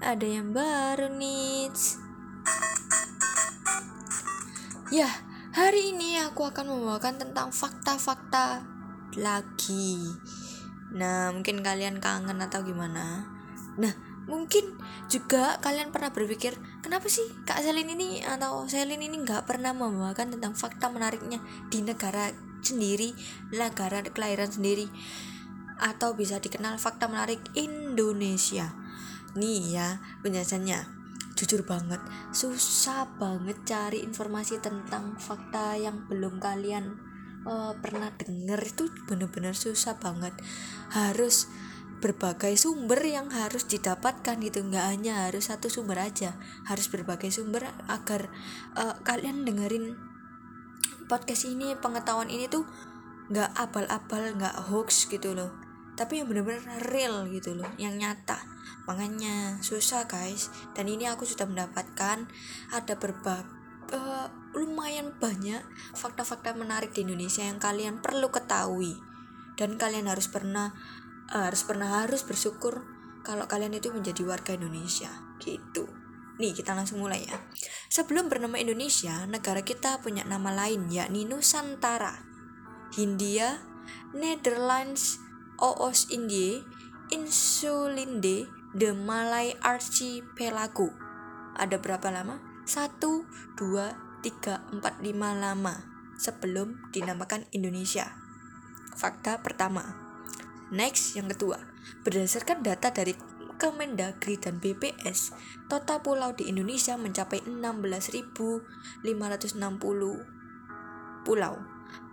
ada yang baru nih. Ya, hari ini aku akan membawakan tentang fakta-fakta lagi. Nah, mungkin kalian kangen atau gimana? Nah, mungkin juga kalian pernah berpikir, kenapa sih Kak Selin ini atau Selin ini nggak pernah membawakan tentang fakta menariknya di negara sendiri, negara kelahiran sendiri, atau bisa dikenal fakta menarik Indonesia. Nih ya penjelasannya. Jujur banget susah banget cari informasi tentang fakta yang belum kalian uh, pernah denger itu bener-bener susah banget. Harus berbagai sumber yang harus didapatkan gitu. Nggak hanya harus satu sumber aja. Harus berbagai sumber agar uh, kalian dengerin podcast ini pengetahuan ini tuh nggak abal-abal nggak hoax gitu loh. Tapi yang bener-bener real gitu loh yang nyata makanya susah guys. Dan ini aku sudah mendapatkan ada berbagai uh, lumayan banyak fakta-fakta menarik di Indonesia yang kalian perlu ketahui. Dan kalian harus pernah uh, harus pernah harus bersyukur kalau kalian itu menjadi warga Indonesia. Gitu. Nih kita langsung mulai ya. Sebelum bernama Indonesia negara kita punya nama lain yakni Nusantara. Hindia Netherlands Oos Indie Insulinde The Malay Archipelago. Ada berapa lama? 1, 2, 3, 4, 5 lama sebelum dinamakan Indonesia. Fakta pertama. Next, yang kedua. Berdasarkan data dari Kemendagri dan BPS, total pulau di Indonesia mencapai 16.560 pulau.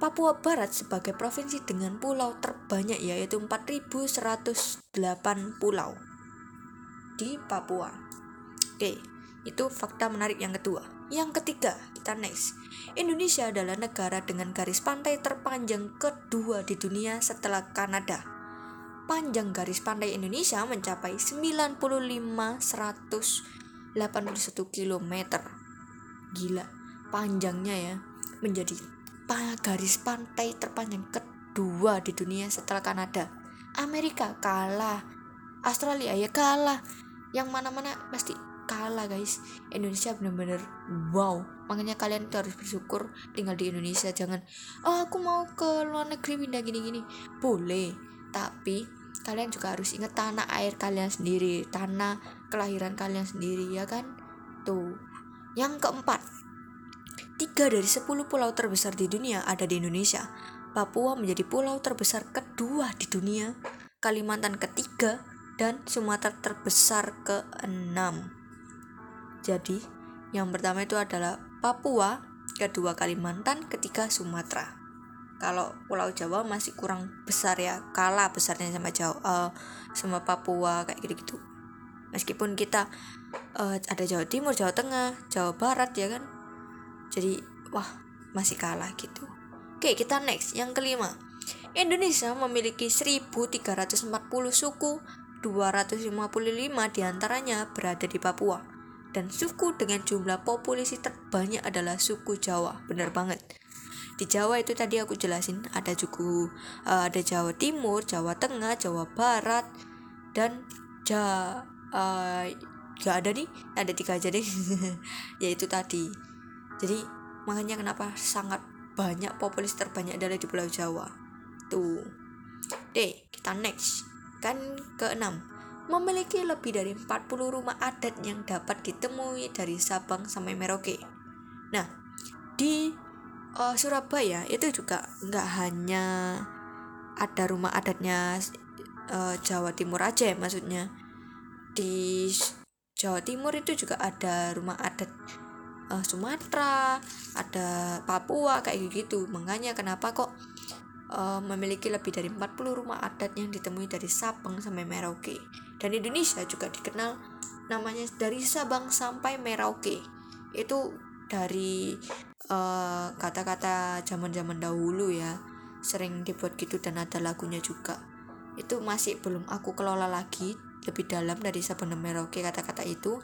Papua Barat sebagai provinsi dengan pulau terbanyak yaitu 4.108 pulau di Papua. Oke, itu fakta menarik yang kedua. Yang ketiga, kita next. Indonesia adalah negara dengan garis pantai terpanjang kedua di dunia setelah Kanada. Panjang garis pantai Indonesia mencapai 95.181 km. Gila, panjangnya ya. Menjadi garis pantai terpanjang kedua di dunia setelah Kanada. Amerika kalah. Australia ya kalah yang mana-mana pasti kalah guys. Indonesia bener-bener wow. Makanya kalian tuh harus bersyukur tinggal di Indonesia. Jangan oh aku mau ke luar negeri pindah gini-gini. Boleh tapi kalian juga harus ingat tanah air kalian sendiri tanah kelahiran kalian sendiri ya kan? Tuh. Yang keempat tiga dari sepuluh pulau terbesar di dunia ada di Indonesia. Papua menjadi pulau terbesar kedua di dunia. Kalimantan ketiga dan Sumatera terbesar ke-6. Jadi, yang pertama itu adalah Papua, kedua Kalimantan, ketiga Sumatera. Kalau Pulau Jawa masih kurang besar ya, kalah besarnya sama Jawa, uh, sama Papua kayak gitu-gitu. Meskipun kita uh, ada Jawa Timur, Jawa Tengah, Jawa Barat ya kan. Jadi, wah, masih kalah gitu. Oke, kita next yang kelima. Indonesia memiliki 1340 suku 255 di antaranya berada di Papua. Dan suku dengan jumlah populasi terbanyak adalah suku Jawa. Bener banget. Di Jawa itu tadi aku jelasin ada suku uh, ada Jawa Timur, Jawa Tengah, Jawa Barat dan ja uh, gak ada nih ada tiga aja deh yaitu tadi jadi makanya kenapa sangat banyak populasi terbanyak adalah di Pulau Jawa tuh deh kita next Kan keenam, memiliki lebih dari 40 rumah adat yang dapat ditemui dari Sabang sampai Merauke. Nah, di uh, Surabaya itu juga nggak hanya ada rumah adatnya uh, Jawa Timur aja ya maksudnya. Di Jawa Timur itu juga ada rumah adat uh, Sumatera, ada Papua kayak gitu. Makanya kenapa kok uh, memiliki lebih dari 40 rumah adat yang ditemui dari Sabang sampai Merauke. Dan Indonesia juga dikenal namanya dari Sabang sampai Merauke. Itu dari eh, kata-kata uh, zaman-zaman dahulu ya. Sering dibuat gitu dan ada lagunya juga. Itu masih belum aku kelola lagi lebih dalam dari Sabang dan Merauke kata-kata itu.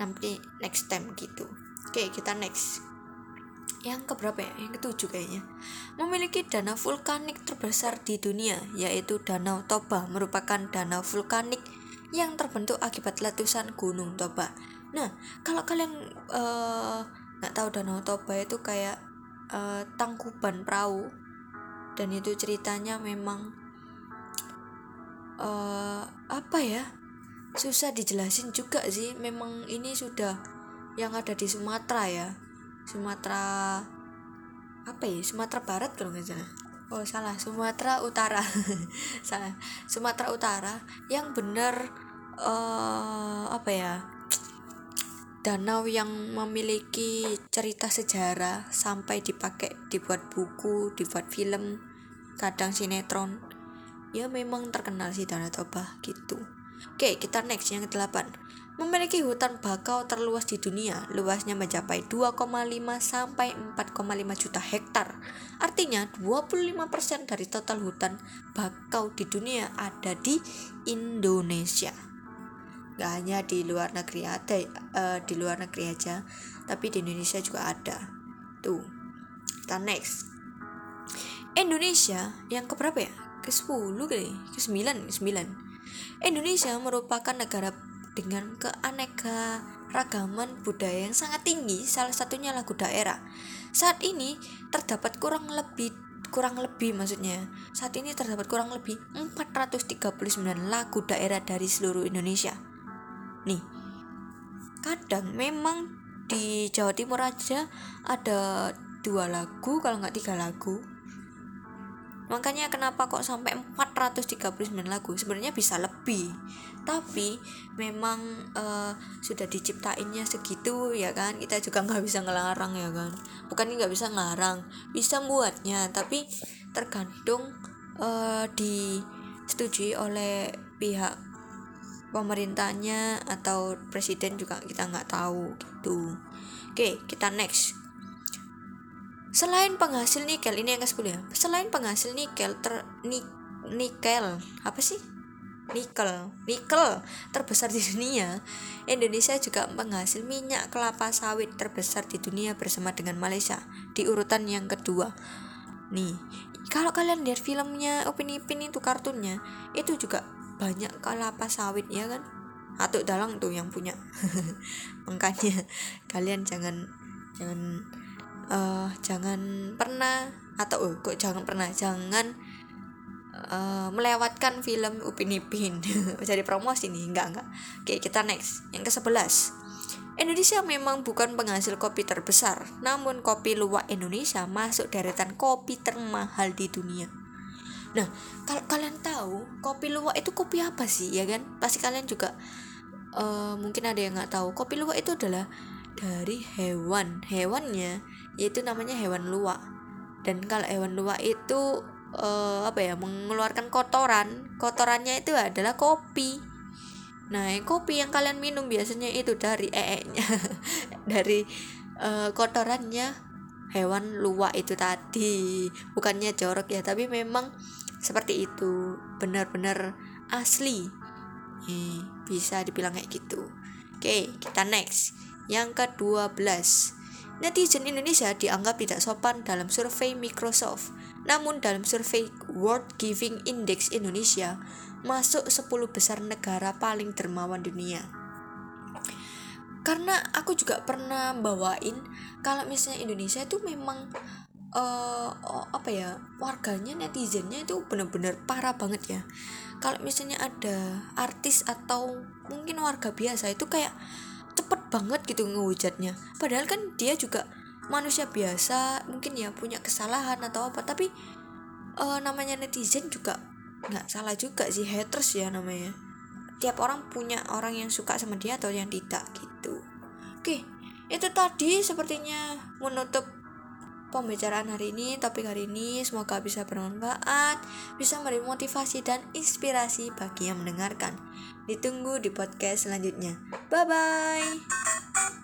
Nanti next time gitu. Oke, kita next yang keberapa ya? Yang ketujuh kayaknya. Memiliki danau vulkanik terbesar di dunia, yaitu Danau Toba, merupakan danau vulkanik yang terbentuk akibat letusan Gunung Toba. Nah, kalau kalian eh, nggak uh, tahu Danau Toba itu kayak uh, tangkuban perahu dan itu ceritanya memang uh, apa ya susah dijelasin juga sih memang ini sudah yang ada di Sumatera ya Sumatera apa ya? Sumatera Barat kalau nggak salah. Oh salah. Sumatera Utara. Salah. Sumatera Utara yang benar uh, apa ya? Danau yang memiliki cerita sejarah sampai dipakai dibuat buku dibuat film kadang sinetron. Ya memang terkenal sih Danau Toba gitu oke kita next yang ke-8 memiliki hutan bakau terluas di dunia. Luasnya mencapai 2,5 sampai 4,5 juta hektar. Artinya 25% dari total hutan bakau di dunia ada di Indonesia. Gak hanya di luar negeri ada uh, di luar negeri aja, tapi di Indonesia juga ada. Tuh. Kita next. Indonesia yang keberapa ya? Ke-10 kali, ke-9, 9. Indonesia merupakan negara dengan keanekaragaman budaya yang sangat tinggi, salah satunya lagu daerah. Saat ini terdapat kurang lebih kurang lebih maksudnya saat ini terdapat kurang lebih 439 lagu daerah dari seluruh Indonesia. Nih, kadang memang di Jawa Timur aja ada dua lagu kalau nggak tiga lagu makanya kenapa kok sampai 439 lagu? Sebenarnya bisa lebih. Tapi memang uh, sudah diciptainnya segitu ya kan? Kita juga nggak bisa ngelarang ya kan? Bukan nggak bisa ngelarang bisa buatnya. Tapi tergantung uh, disetujui oleh pihak pemerintahnya atau presiden juga kita nggak tahu gitu. Oke kita next Selain penghasil nikel, ini yang ke-10 ya. Selain penghasil nikel ter ni, nikel, apa sih? Nikel, nikel terbesar di dunia. Indonesia juga penghasil minyak kelapa sawit terbesar di dunia bersama dengan Malaysia di urutan yang kedua. Nih, kalau kalian lihat filmnya Upin Ipin itu kartunnya, itu juga banyak kelapa sawit ya kan? Atau dalang tuh yang punya. Makanya kalian jangan jangan uh, jangan pernah atau uh, kok jangan pernah jangan uh, melewatkan film Upin Ipin jadi promosi nih enggak enggak oke kita next yang ke 11 Indonesia memang bukan penghasil kopi terbesar, namun kopi luwak Indonesia masuk deretan kopi termahal di dunia. Nah, kalau kalian tahu kopi luwak itu kopi apa sih, ya kan? Pasti kalian juga uh, mungkin ada yang nggak tahu. Kopi luwak itu adalah dari hewan. Hewannya yaitu namanya hewan luwak. Dan kalau hewan luwak itu uh, apa ya mengeluarkan kotoran. Kotorannya itu adalah kopi. Nah kopi yang kalian minum biasanya itu dari ee-nya. Dari uh, kotorannya hewan luwak itu tadi. Bukannya jorok ya tapi memang seperti itu. Benar-benar asli. Eh, bisa dibilang kayak gitu. Oke kita next. Yang ke-12 Netizen Indonesia dianggap tidak sopan dalam survei Microsoft. Namun dalam survei World Giving Index Indonesia masuk 10 besar negara paling dermawan dunia. Karena aku juga pernah bawain kalau misalnya Indonesia itu memang uh, apa ya warganya netizennya itu benar-benar parah banget ya kalau misalnya ada artis atau mungkin warga biasa itu kayak cepet banget gitu ngehujatnya. Padahal kan dia juga manusia biasa mungkin ya punya kesalahan atau apa tapi uh, namanya netizen juga nggak salah juga sih haters ya namanya. Tiap orang punya orang yang suka sama dia atau yang tidak gitu. Oke itu tadi sepertinya menutup pembicaraan hari ini topik hari ini semoga bisa bermanfaat bisa memberi motivasi dan inspirasi bagi yang mendengarkan Ditunggu di podcast selanjutnya. Bye bye.